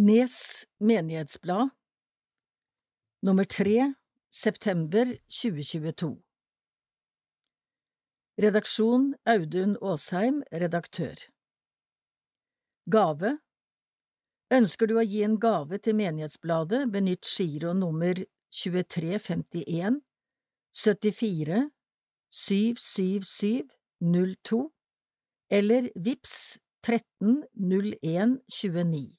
Nes menighetsblad Nummer tre September 2022 Redaksjon Audun Aasheim, redaktør. Gave. Ønsker du å gi en gave til Menighetsbladet, benytt giro nummer 2351 74 777 02 eller VIPS 13 01 29.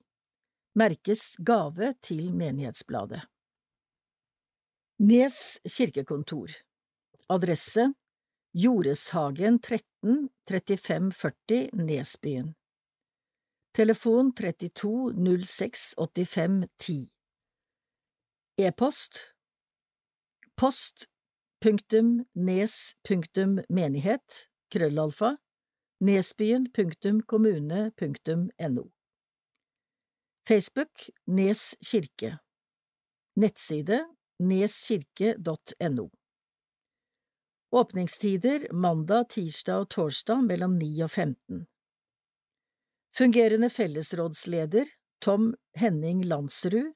Merkes gave til Menighetsbladet. Nes kirkekontor. Adresse Jordeshagen 13 3540 Nesbyen. Telefon 32 06 85 10 E-post Post punktum nes punktum menighet krøllalfa nesbyen punktum kommune punktum no Facebook Nes kirke. Nettside neskirke.no Åpningstider mandag, tirsdag og torsdag mellom 9 og 15 Fungerende fellesrådsleder Tom Henning Landsrud.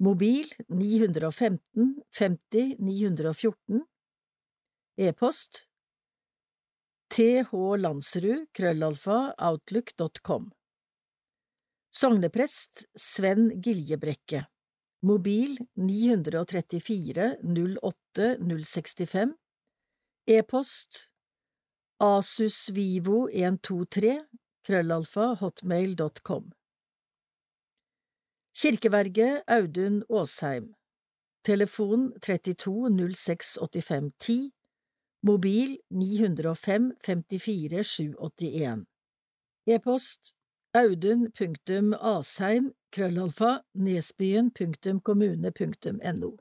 Mobil 915 50 914 E-post thlandsrud krøllalfa outlook.com Sogneprest Sven Giljebrekke. Mobil 934 08 065 E-post asusvivo123 krøllalfa hotmail.com Kirkeverget Audun Aasheim. Telefon 32 06 85 10 Mobil 905 54 781 E-post audun.asheim krøllalfa nesbyen.kommune.no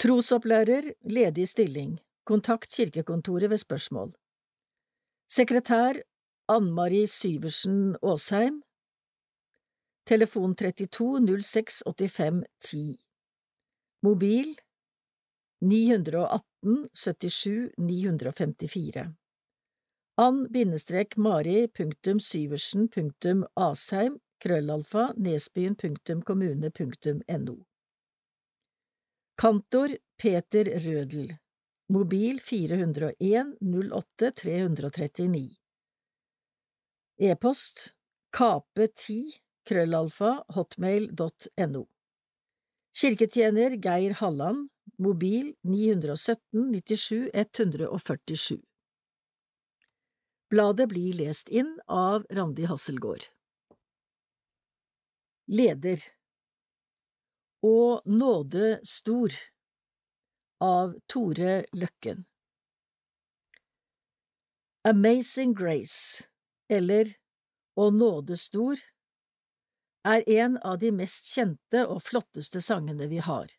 Trosopplærer, ledig stilling, kontakt kirkekontoret ved spørsmål. Sekretær Ann-Mari Syversen Aasheim Telefon 32 06 85 10 Mobil 918 77 954 Ann-Mari.Syversen.Asheim krøllalfa nesbyen.kommune.no Kantor Peter Rødel. Mobil 401 08 339 E-post kape10 krøllalfa hotmail.no Kirketjener Geir Halland. Mobil 917 97 147 Bladet blir lest inn av Randi Hasselgaard. Leder Og nåde stor av Tore Løkken Amazing Grace, eller Å nåde stor, er en av de mest kjente og flotteste sangene vi har.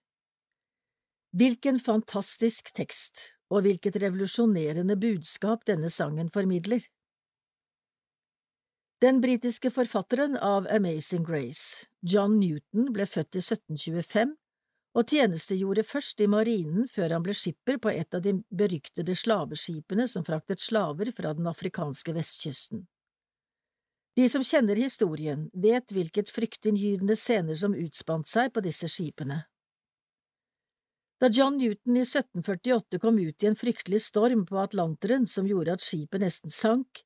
Hvilken fantastisk tekst, og hvilket revolusjonerende budskap denne sangen formidler. Den britiske forfatteren av Amazing Grace, John Newton, ble født i 1725 og tjenestegjorde først i marinen før han ble skipper på et av de beryktede slaveskipene som fraktet slaver fra den afrikanske vestkysten. De som kjenner historien, vet hvilket fryktinngytende scener som utspant seg på disse skipene. Da John Newton i 1748 kom ut i en fryktelig storm på Atlanteren som gjorde at skipet nesten sank,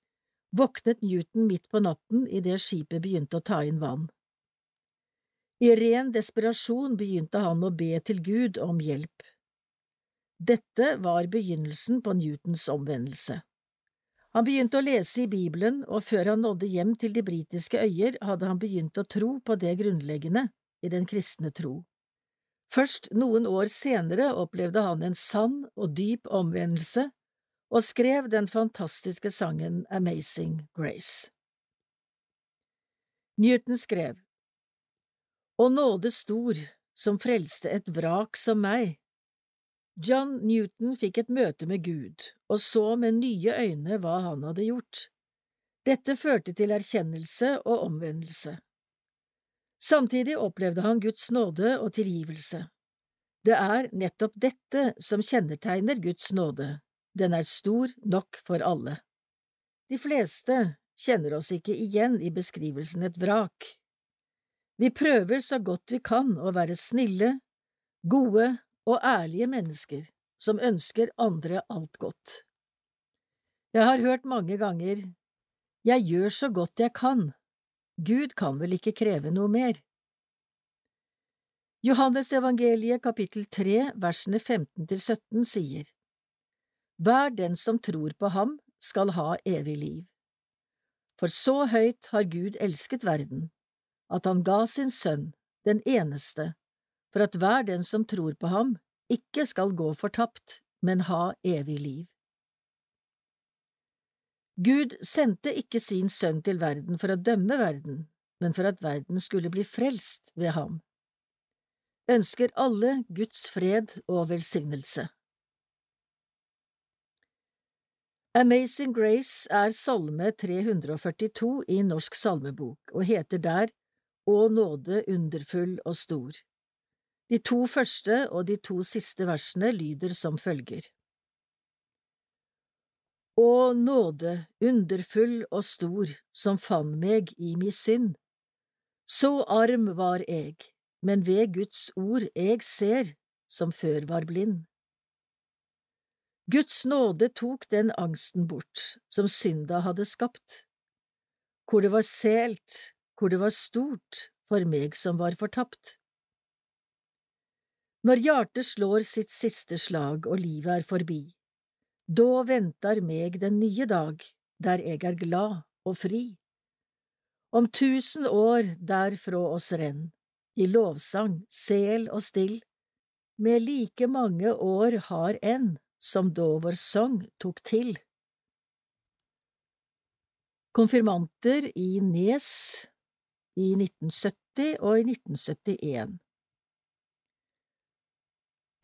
våknet Newton midt på natten idet skipet begynte å ta inn vann. I ren desperasjon begynte han å be til Gud om hjelp. Dette var begynnelsen på Newtons omvendelse. Han begynte å lese i Bibelen, og før han nådde hjem til de britiske øyer, hadde han begynt å tro på det grunnleggende i den kristne tro. Først noen år senere opplevde han en sann og dyp omvendelse og skrev den fantastiske sangen Amazing Grace. Newton skrev Å nåde stor, som frelste et vrak som meg. John Newton fikk et møte med Gud og så med nye øyne hva han hadde gjort. Dette førte til erkjennelse og omvendelse. Samtidig opplevde han Guds nåde og tilgivelse. Det er nettopp dette som kjennetegner Guds nåde, den er stor nok for alle. De fleste, kjenner oss ikke igjen i beskrivelsen et vrak. Vi prøver så godt vi kan å være snille, gode og ærlige mennesker som ønsker andre alt godt. Jeg har hørt mange ganger Jeg gjør så godt jeg kan, Gud kan vel ikke kreve noe mer? Johannes evangeliet kapittel 3 versene 15 til 17 sier Hver den som tror på ham, skal ha evig liv. For så høyt har Gud elsket verden, at han ga sin sønn, den eneste, for at hver den som tror på ham, ikke skal gå fortapt, men ha evig liv. Gud sendte ikke sin sønn til verden for å dømme verden, men for at verden skulle bli frelst ved ham. Ønsker alle Guds fred og velsignelse. Amazing Grace er salme 342 i Norsk salmebok og heter der Å nåde underfull og stor. De to første og de to siste versene lyder som følger. Å nåde underfull og stor, som fann meg i mi synd. Så arm var eg, men ved Guds ord eg ser, som før var blind. Guds nåde tok den angsten bort, som synda hadde skapt. Hvor det var selt, hvor det var stort for meg som var fortapt. Når hjertet slår sitt siste slag og livet er forbi, da ventar meg den nye dag, der jeg er glad og fri. Om tusen år derfra oss renn, i lovsang, sel og still, med like mange år har enn som da vår sang tok til. Konfirmanter i Nes i 1970 og i 1971.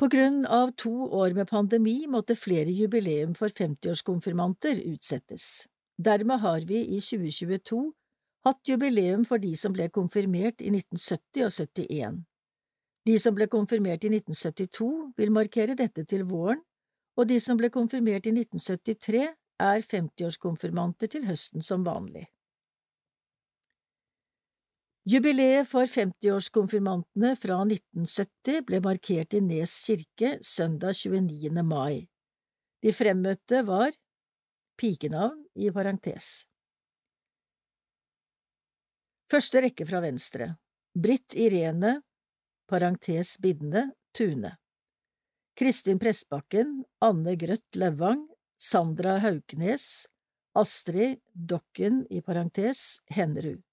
På grunn av to år med pandemi måtte flere jubileum for 50-årskonfirmanter utsettes. Dermed har vi i 2022 hatt jubileum for de som ble konfirmert i 1970 og 71. De som ble konfirmert i 1972, vil markere dette til våren, og de som ble konfirmert i 1973, er 50-årskonfirmanter til høsten som vanlig. Jubileet for 50-årskonfirmantene fra 1970 ble markert i Nes kirke søndag 29. mai. De fremmøtte var pikenavn i parentes. Første rekke fra venstre Britt Irene, parentes bindende, Tune. Kristin Pressbakken, Anne Grøtt Levang, Sandra Hauknes, Astrid Dokken i parentes, Hennerud.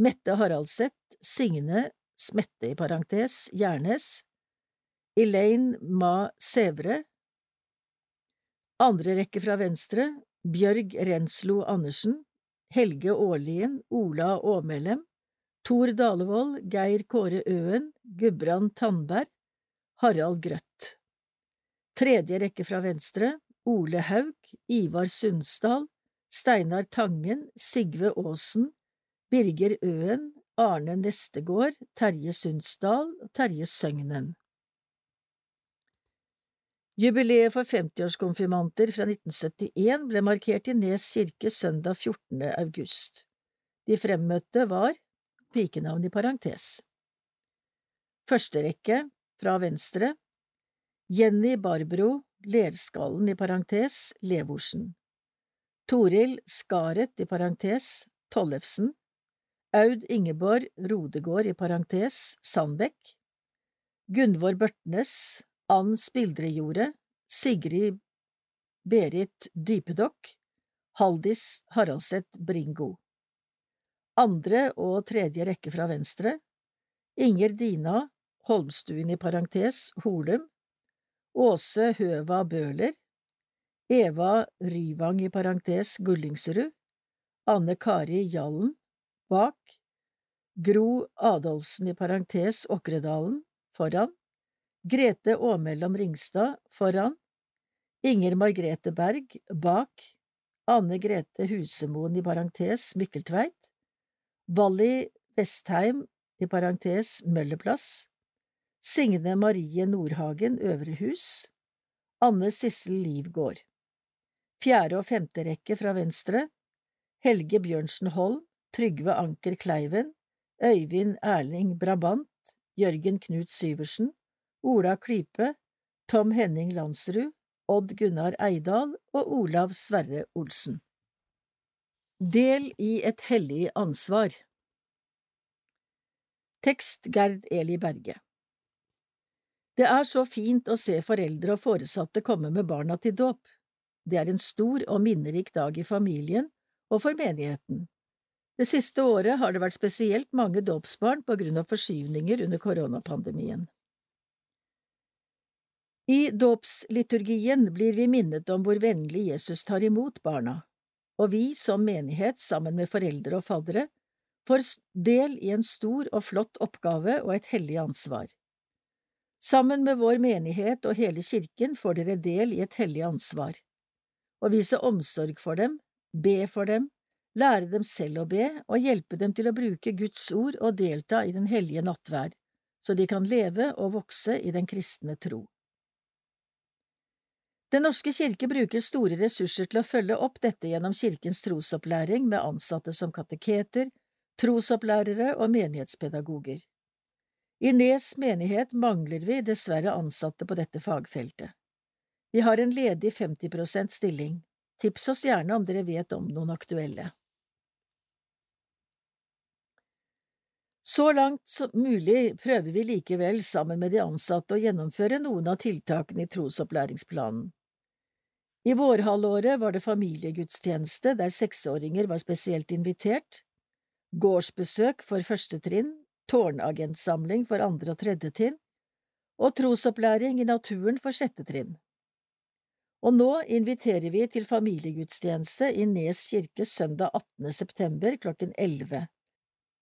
Mette Haraldseth, Signe Smette i parentes, Gjernes, Elaine Ma Sævre, andre rekke fra venstre, Bjørg Renslo Andersen, Helge Aarlien, Ola Åmelem, Tor Dalevold, Geir Kåre Øen, Gudbrand Tandberg, Harald Grøtt. Tredje rekke fra venstre, Ole Haug, Ivar Sundsdal, Steinar Tangen, Sigve Aasen, Birger Øen, Arne Nestegård, Terje Sundsdal og Terje Søgnen. Jubileet for 50-årskonfirmanter fra 1971 ble markert i Nes kirke søndag 14. august. De fremmøtte var pikenavn i parentes. Første rekke, fra venstre, Jenny Barbro, Lerskallen i parentes, Levorsen. Toril Skaret i parentes, Tollefsen. Aud Ingeborg Rodegård i parentes Sandbekk, Gunvor Børtnes, Ann Spildrejordet, Sigrid Berit Dypedokk, Haldis Haraldseth Bringo. Andre og tredje rekke fra venstre, Inger Dina Holmstuen i parentes Holum, Åse Høva Bøhler, Eva Ryvang i parentes Gullingsrud, Anne Kari Jallen, bak, Gro Adolfsen i parentes Åkredalen, foran, Grete Åmellom Ringstad, foran, Inger Margrete Berg, bak, Anne Grete Husemoen i parentes Mykkeltveit, Valli Vestheim i parentes Møllerplass, Signe Marie Nordhagen Øvre Hus, Anne Sissel Livgård. Fjerde og femte rekke fra venstre, Helge Bjørnsen Holm, Trygve Anker Kleiven, Øyvind Erling Brabant, Jørgen Knut Syversen, Ola Klype, Tom Henning Landsrud, Odd Gunnar Eidal og Olav Sverre Olsen. Del i et hellig ansvar Tekst Gerd Eli Berge Det er så fint å se foreldre og foresatte komme med barna til dåp. Det er en stor og minnerik dag i familien og for menigheten. Det siste året har det vært spesielt mange dåpsbarn på grunn av forskyvninger under koronapandemien. I dåpsliturgien blir vi minnet om hvor vennlig Jesus tar imot barna, og vi som menighet, sammen med foreldre og faddere, får del i en stor og flott oppgave og et hellig ansvar. Sammen med vår menighet og hele kirken får dere del i et hellig ansvar. Å vise omsorg for dem, be for dem, lære dem selv å be og hjelpe dem til å bruke Guds ord og delta i den hellige nattverd, så de kan leve og vokse i den kristne tro. Den norske kirke bruker store ressurser til å følge opp dette gjennom kirkens trosopplæring med ansatte som kateketer, trosopplærere og menighetspedagoger. I Nes menighet mangler vi dessverre ansatte på dette fagfeltet. Vi har en ledig 50% stilling. Tips oss gjerne om dere vet om noen aktuelle. Så langt som mulig prøver vi likevel sammen med de ansatte å gjennomføre noen av tiltakene i trosopplæringsplanen. I vårhalvåret var det familiegudstjeneste der seksåringer var spesielt invitert, gårdsbesøk for første trinn, tårnagentsamling for andre og tredje trinn, og trosopplæring i naturen for sjette trinn. Og nå inviterer vi til familiegudstjeneste i Nes kirke søndag 18. september klokken 11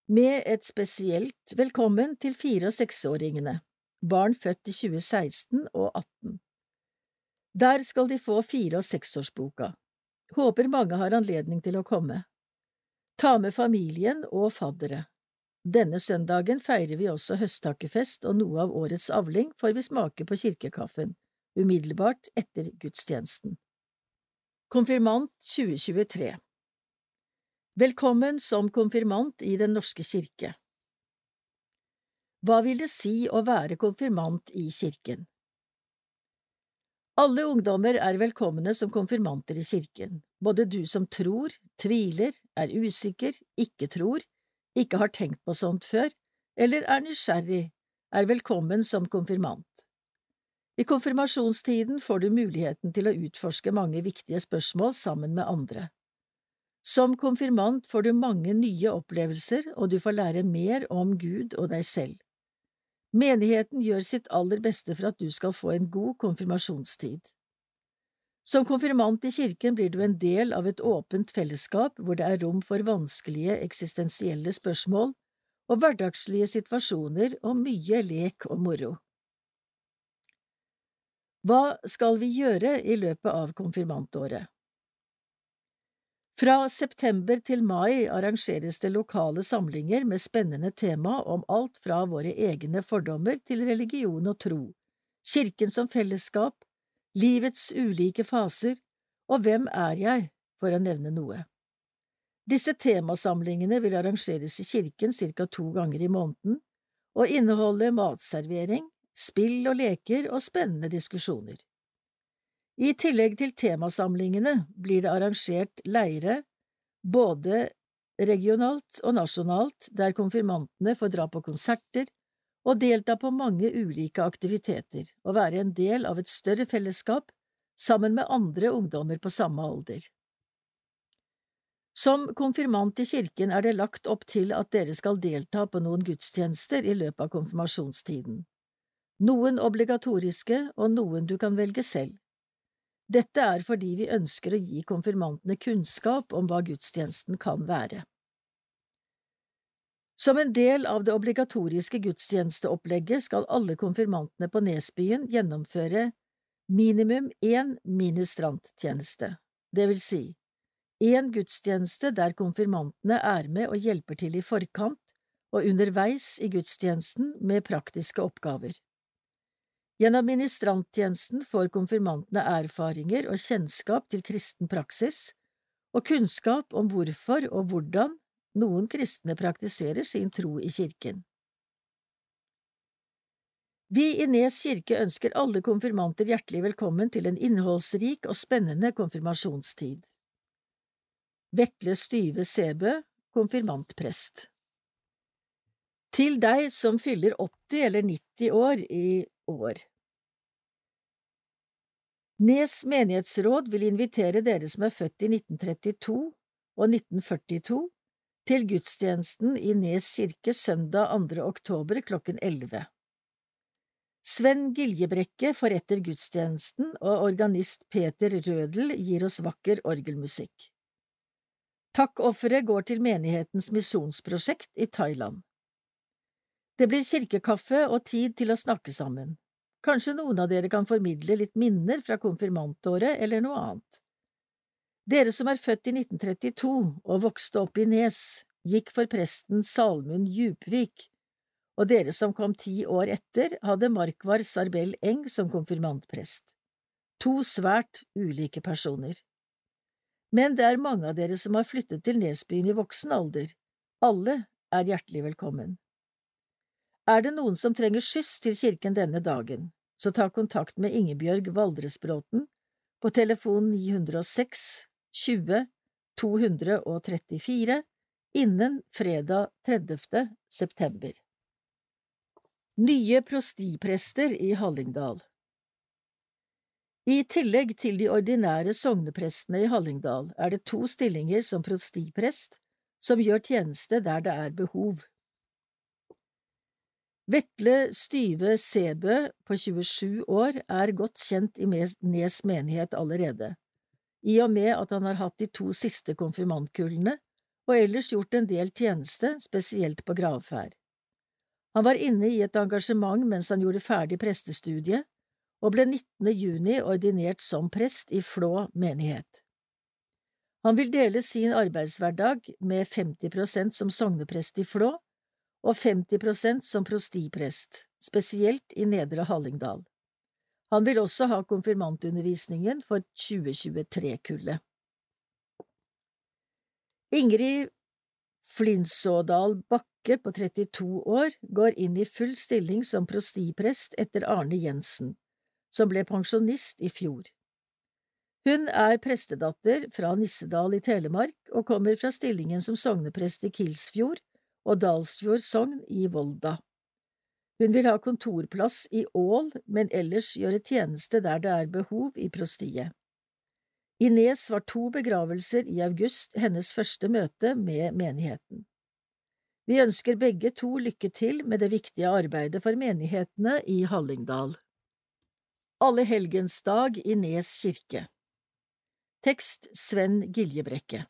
med et spesielt velkommen til fire- og seksåringene, barn født i 2016 og 18. Der skal de få fire- og seksårsboka. Håper mange har anledning til å komme. Ta med familien og faddere. Denne søndagen feirer vi også høsttakkefest, og noe av årets avling får vi smake på kirkekaffen, umiddelbart etter gudstjenesten. Konfirmant 2023 Velkommen som konfirmant i Den norske kirke Hva vil det si å være konfirmant i kirken? Alle ungdommer er velkomne som konfirmanter i kirken, både du som tror, tviler, er usikker, ikke tror, ikke har tenkt på sånt før, eller er nysgjerrig, er velkommen som konfirmant. I konfirmasjonstiden får du muligheten til å utforske mange viktige spørsmål sammen med andre. Som konfirmant får du mange nye opplevelser, og du får lære mer om Gud og deg selv. Menigheten gjør sitt aller beste for at du skal få en god konfirmasjonstid. Som konfirmant i kirken blir du en del av et åpent fellesskap hvor det er rom for vanskelige eksistensielle spørsmål og hverdagslige situasjoner og mye lek og moro. Hva skal vi gjøre i løpet av konfirmantåret? Fra september til mai arrangeres det lokale samlinger med spennende tema om alt fra våre egne fordommer til religion og tro, kirken som fellesskap, livets ulike faser og Hvem er jeg, for å nevne noe. Disse temasamlingene vil arrangeres i kirken ca. to ganger i måneden og inneholde matservering, spill og leker og spennende diskusjoner. I tillegg til temasamlingene blir det arrangert leire, både regionalt og nasjonalt, der konfirmantene får dra på konserter og delta på mange ulike aktiviteter og være en del av et større fellesskap sammen med andre ungdommer på samme alder. Som konfirmant i kirken er det lagt opp til at dere skal delta på noen gudstjenester i løpet av konfirmasjonstiden, noen obligatoriske og noen du kan velge selv. Dette er fordi vi ønsker å gi konfirmantene kunnskap om hva gudstjenesten kan være. Som en del av det obligatoriske gudstjenesteopplegget skal alle konfirmantene på Nesbyen gjennomføre minimum én ministranttjeneste, det vil si én gudstjeneste der konfirmantene er med og hjelper til i forkant og underveis i gudstjenesten med praktiske oppgaver. Gjennom ministranttjenesten får konfirmantene erfaringer og kjennskap til kristen praksis, og kunnskap om hvorfor og hvordan noen kristne praktiserer sin tro i kirken. Vi i Nes kirke ønsker alle konfirmanter hjertelig velkommen til en innholdsrik og spennende konfirmasjonstid. Vetle Styve Sæbø, konfirmantprest Til deg som fyller 80 eller 90 år i år. Nes menighetsråd vil invitere dere som er født i 1932 og 1942, til gudstjenesten i Nes kirke søndag 2. oktober klokken 11. Sven Giljebrekke forretter gudstjenesten, og organist Peter Rødel gir oss vakker orgelmusikk. Takkofferet går til menighetens misjonsprosjekt i Thailand. Det blir kirkekaffe og tid til å snakke sammen. Kanskje noen av dere kan formidle litt minner fra konfirmantåret eller noe annet. Dere som er født i 1932 og vokste opp i Nes, gikk for presten Salmund Djupvik, og dere som kom ti år etter, hadde Markvar Sarbell Eng som konfirmantprest. To svært ulike personer. Men det er mange av dere som har flyttet til Nesbyen i voksen alder. Alle er hjertelig velkommen. Er det noen som trenger skyss til kirken denne dagen, så ta kontakt med Ingebjørg Valdresbråten på telefon 906 20 234 innen fredag 30. september. Nye prostiprester i Hallingdal I tillegg til de ordinære sogneprestene i Hallingdal er det to stillinger som prostiprest som gjør tjeneste der det er behov. Vetle Styve Sæbø på 27 år er godt kjent i Nes menighet allerede, i og med at han har hatt de to siste konfirmantkullene og ellers gjort en del tjeneste, spesielt på gravferd. Han var inne i et engasjement mens han gjorde ferdig prestestudiet, og ble 19. juni ordinert som prest i Flå menighet. Han vil dele sin arbeidshverdag med 50 prosent som sogneprest i Flå og 50 prosent som prostiprest, spesielt i Nedre Hallingdal. Han vil også ha konfirmantundervisningen for 2023-kullet. Ingrid Flinsådal Bakke på 32 år går inn i full stilling som prostiprest etter Arne Jensen, som ble pensjonist i fjor. Hun er prestedatter fra Nissedal i Telemark og kommer fra stillingen som sogneprest i Kilsfjord og Dalsfjord sogn i Volda. Hun vil ha kontorplass i Ål, men ellers gjøre tjeneste der det er behov i prostiet. I Nes var to begravelser i august hennes første møte med menigheten. Vi ønsker begge to lykke til med det viktige arbeidet for menighetene i Hallingdal. Alle helgensdag i Nes kirke Tekst Sven Giljebrekke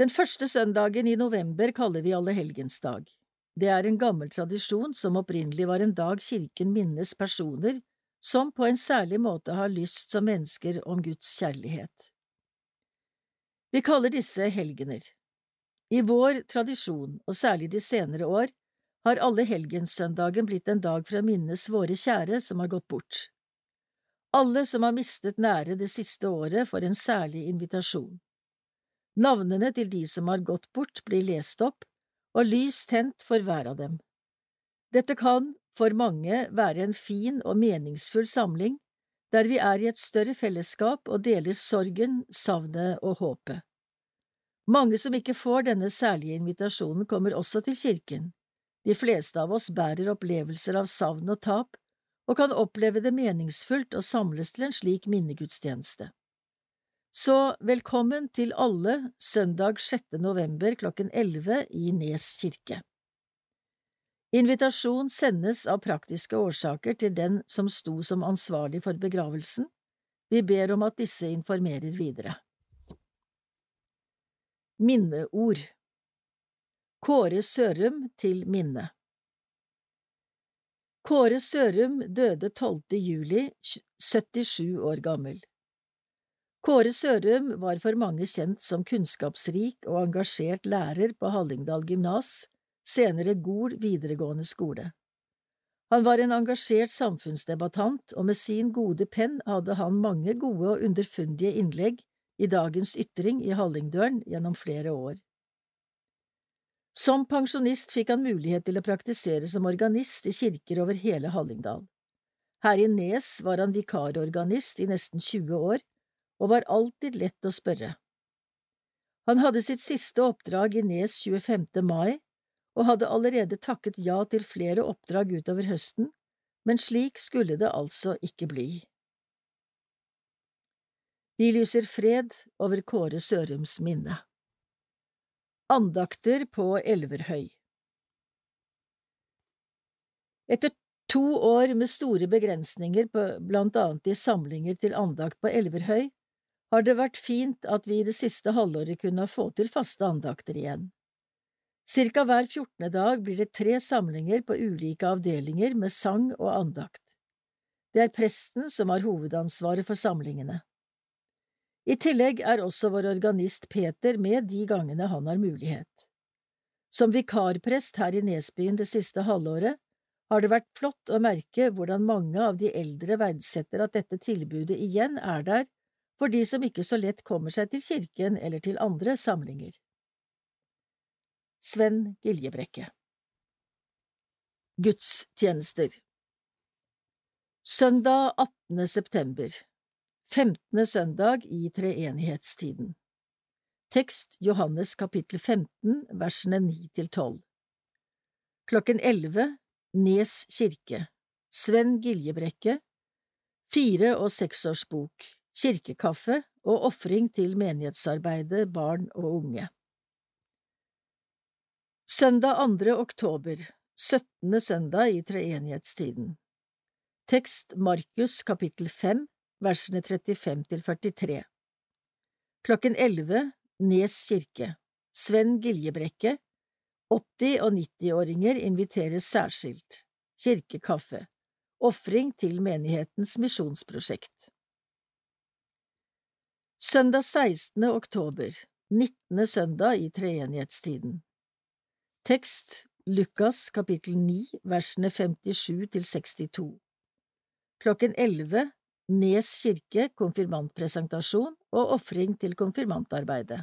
den første søndagen i november kaller vi allehelgensdag. Det er en gammel tradisjon som opprinnelig var en dag kirken minnes personer som på en særlig måte har lyst som mennesker om Guds kjærlighet. Vi kaller disse helgener. I vår tradisjon, og særlig de senere år, har allehelgenssøndagen blitt en dag for å minnes våre kjære som har gått bort. Alle som har mistet nære det siste året, får en særlig invitasjon. Navnene til de som har gått bort, blir lest opp, og lys tent for hver av dem. Dette kan, for mange, være en fin og meningsfull samling, der vi er i et større fellesskap og deler sorgen, savnet og håpet. Mange som ikke får denne særlige invitasjonen, kommer også til kirken. De fleste av oss bærer opplevelser av savn og tap, og kan oppleve det meningsfullt å samles til en slik minnegudstjeneste. Så velkommen til alle søndag 6. november klokken 11 i Nes kirke. Invitasjon sendes av praktiske årsaker til den som sto som ansvarlig for begravelsen. Vi ber om at disse informerer videre. Minneord Kåre Sørum til minne Kåre Sørum døde 12. juli, 77 år gammel. Kåre Sørum var for mange kjent som kunnskapsrik og engasjert lærer på Hallingdal gymnas, senere Gol videregående skole. Han var en engasjert samfunnsdebattant, og med sin gode penn hadde han mange gode og underfundige innlegg i dagens ytring i Hallingdølen gjennom flere år. Som pensjonist fikk han mulighet til å praktisere som organist i kirker over hele Hallingdal. Her i Nes var han vikarorganist i nesten 20 år, og var alltid lett å spørre. Han hadde sitt siste oppdrag i Nes 25. mai, og hadde allerede takket ja til flere oppdrag utover høsten, men slik skulle det altså ikke bli. Vi lyser fred over Kåre Sørums minne. Andakter på Elverhøy Etter to år med store begrensninger blant annet i samlinger til andakt på Elverhøy, har det vært fint at vi i det siste halvåret kunne få til faste andakter igjen. Cirka hver fjortende dag blir det tre samlinger på ulike avdelinger med sang og andakt. Det er presten som har hovedansvaret for samlingene. I tillegg er også vår organist Peter med de gangene han har mulighet. Som vikarprest her i Nesbyen det siste halvåret har det vært flott å merke hvordan mange av de eldre verdsetter at dette tilbudet igjen er der for de som ikke så lett kommer seg til kirken eller til andre samlinger. Sven Giljebrekke. Gudstjenester. Søndag 18. september. Femtende søndag i treenighetstiden. Tekst Johannes kapittel 15, versene 9 til 12 Klokken 11 Nes kirke. Sven Giljebrekke. Fire- og seksårsbok kirkekaffe og ofring til menighetsarbeidet, barn og unge. Søndag 2. oktober, 17. søndag i treenighetstiden Tekst Markus kapittel 5, versene 35 til 43 Klokken 11 Nes kirke Sven Giljebrekke 80- og 90-åringer inviteres særskilt Kirkekaffe Ofring til menighetens misjonsprosjekt Søndag 16. oktober, 19. søndag i treenighetstiden Tekst Lukas kapittel 9 versene 57 til 62 Klokken 11 Nes kirke konfirmantpresentasjon og ofring til konfirmantarbeidet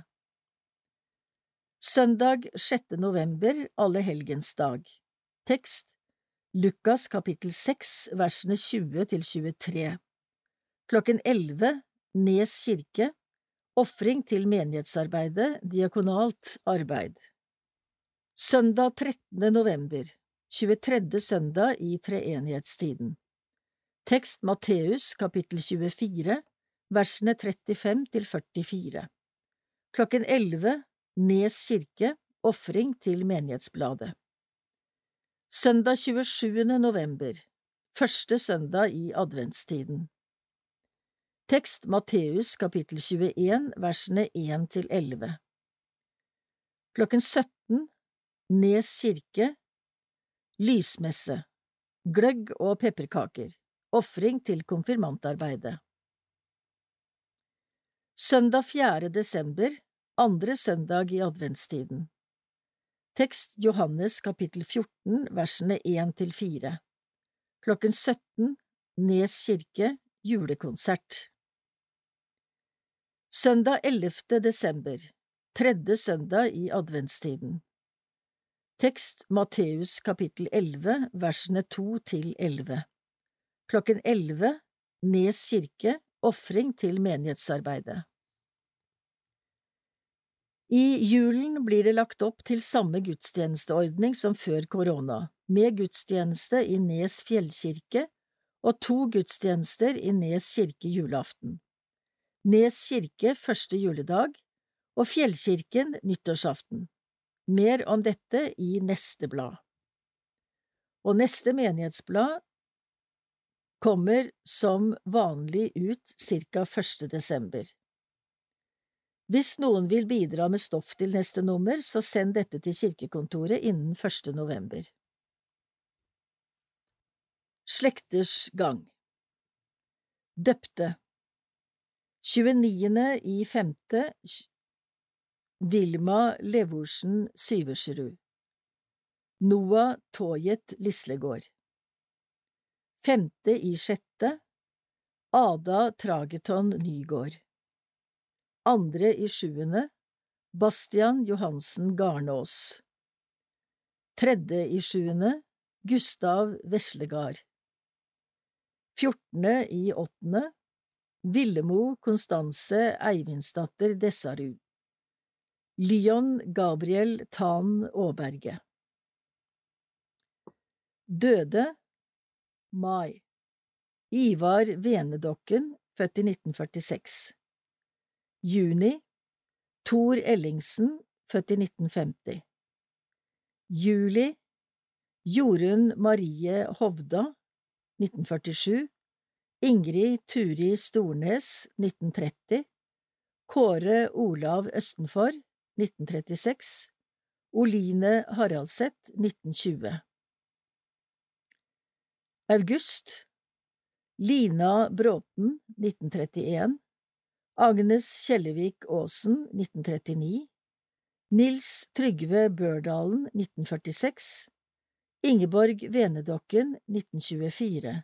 Søndag 6. november Allehelgensdag Tekst Lukas kapittel 6 versene 20 til 23 Klokken 11 Nes kirke, ofring til menighetsarbeidet, diakonalt arbeid. Søndag 13. november, 23. søndag i treenighetstiden. Tekst Matteus kapittel 24, versene 35 til 44. Klokken 11 Nes kirke, ofring til menighetsbladet. Søndag 27. november, første søndag i adventstiden. Tekst Matteus kapittel 21 versene 1 til 11 Klokken 17 Nes kirke. Lysmesse. Gløgg og pepperkaker. Ofring til konfirmantarbeidet Søndag 4. desember Andre søndag i adventstiden. Tekst Johannes kapittel 14 versene 1 til 4 Klokken 17 Nes kirke. Julekonsert Søndag 11. desember, tredje søndag i adventstiden Tekst Matteus kapittel 11, versene 2 til 11 Klokken 11 Nes kirke, ofring til menighetsarbeidet I julen blir det lagt opp til samme gudstjenesteordning som før korona, med gudstjeneste i Nes fjellkirke og to gudstjenester i Nes kirke julaften. Nes kirke første juledag og Fjellkirken nyttårsaften. Mer om dette i neste blad. Og neste menighetsblad kommer som vanlig ut ca. 1. desember. Hvis noen vil bidra med stoff til neste nummer, så send dette til kirkekontoret innen 1. november. Slekters gang Døpte 29. i 5. Vilma Levorsen Syversrud Noah Tojet Lislegård Femte i sjette Ada Trageton Nygård Andre i sjuende Bastian Johansen Garnås Tredje i sjuende Gustav Veslegard Fjortende i åttende Villemo Konstanse Eivindsdatter Dessarud. Lyon Gabriel Tan Aaberge. Døde Mai. Ivar Venedokken, født i 1946 Juni Tor Ellingsen, født i 1950 Juli Jorunn Marie Hovda, 1947 Ingrid Turi Stornes, 1930 Kåre Olav Østenfor, 1936 Oline Haraldseth, 1920 August. Lina Bråten, 1931 Agnes Kjellevik Aasen, 1939 Nils Trygve Børdalen, 1946 Ingeborg Venedokken, 1924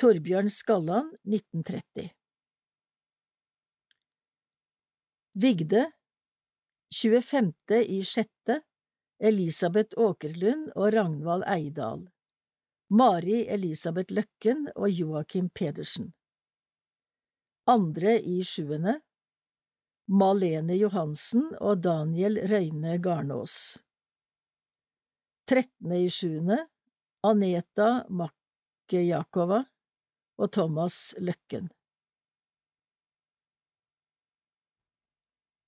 Torbjørn Skalland, 1930 Vigde 25. i sjette Elisabeth Åkerlund og Ragnvald Eidal Mari Elisabeth Løkken og Joakim Pedersen. Andre i sjuende Malene Johansen og Daniel Røyne Garnås. Trettende i sjuende Aneta Makkejakova og Thomas Løkken.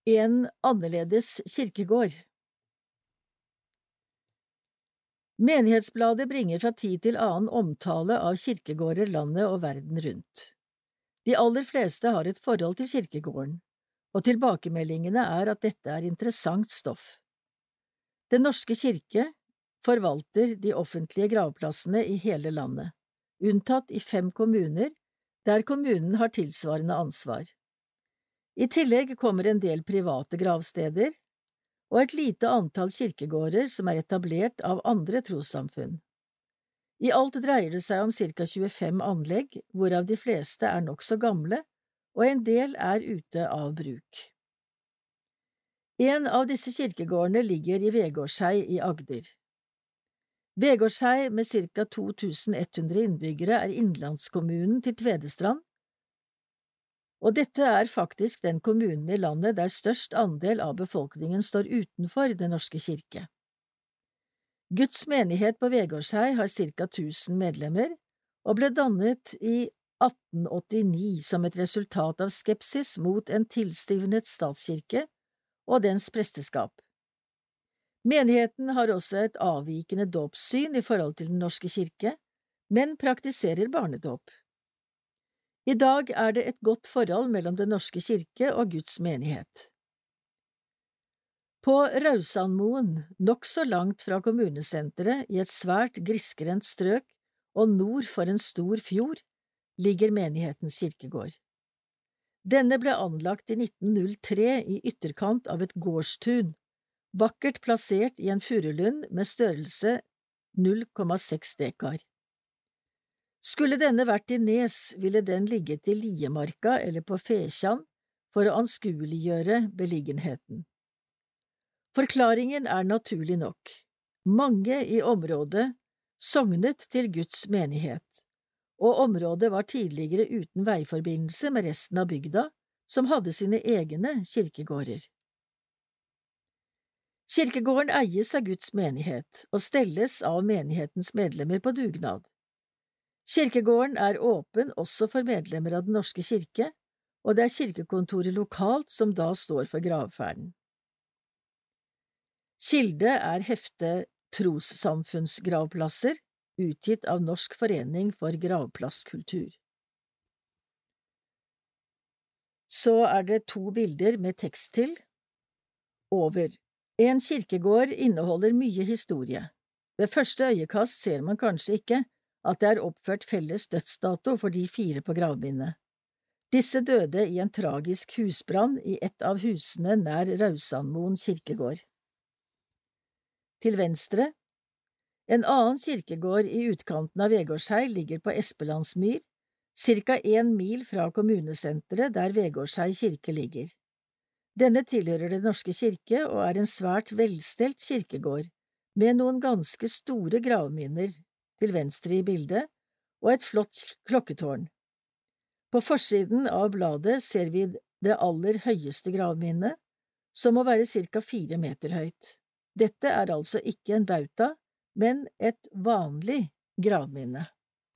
En annerledes kirkegård Menighetsbladet bringer fra tid til annen omtale av kirkegårder landet og verden rundt. De aller fleste har et forhold til kirkegården, og tilbakemeldingene er at dette er interessant stoff. Den norske kirke forvalter de offentlige gravplassene i hele landet, unntatt i fem kommuner der kommunen har tilsvarende ansvar. I tillegg kommer en del private gravsteder, og et lite antall kirkegårder som er etablert av andre trossamfunn. I alt dreier det seg om ca 25 anlegg, hvorav de fleste er nokså gamle, og en del er ute av bruk. En av disse kirkegårdene ligger i Vegårshei i Agder. Vegårshei med ca 2100 innbyggere er innlandskommunen til Tvedestrand, og dette er faktisk den kommunen i landet der størst andel av befolkningen står utenfor Den norske kirke. Guds menighet på Vegårshei har ca 1000 medlemmer, og ble dannet i 1889 som et resultat av skepsis mot en tilstivnet statskirke og dens presteskap. Menigheten har også et avvikende dåpssyn i forhold til Den norske kirke, men praktiserer barnedåp. I dag er det et godt forhold mellom Den norske kirke og Guds menighet. På Rausandmoen, nokså langt fra kommunesenteret, i et svært grisgrendt strøk og nord for en stor fjord, ligger menighetens kirkegård. Denne ble anlagt i 1903 i ytterkant av et gårdstun, vakkert plassert i en furulund med størrelse 0,6 dekar. Skulle denne vært i Nes, ville den ligge til Liemarka eller på Fekjan for å anskueliggjøre beliggenheten. Forklaringen er naturlig nok. Mange i området sognet til Guds menighet, og området var tidligere uten veiforbindelse med resten av bygda, som hadde sine egne kirkegårder. Kirkegården eies av Guds menighet og stelles av menighetens medlemmer på dugnad. Kirkegården er åpen også for medlemmer av Den norske kirke, og det er kirkekontoret lokalt som da står for gravferden. Kilde er heftet Trossamfunnsgravplasser, utgitt av Norsk forening for gravplasskultur. Så er det to bilder med tekst til. Over. En kirkegård inneholder mye historie. Ved første øyekast ser man kanskje ikke at det er oppført felles dødsdato for de fire på gravminnet. Disse døde i en tragisk husbrann i et av husene nær Rausandmoen kirkegård. Til venstre, en annen kirkegård i utkanten av Vegårshei ligger på Espelandsmyr, ca én mil fra kommunesenteret der Vegårshei kirke ligger. Denne tilhører Den norske kirke og er en svært velstelt kirkegård, med noen ganske store gravminner til venstre i bildet og et flott klokketårn. På forsiden av bladet ser vi det aller høyeste gravminnet, som må være ca fire meter høyt. Dette er altså ikke en bauta, men et vanlig gravminne.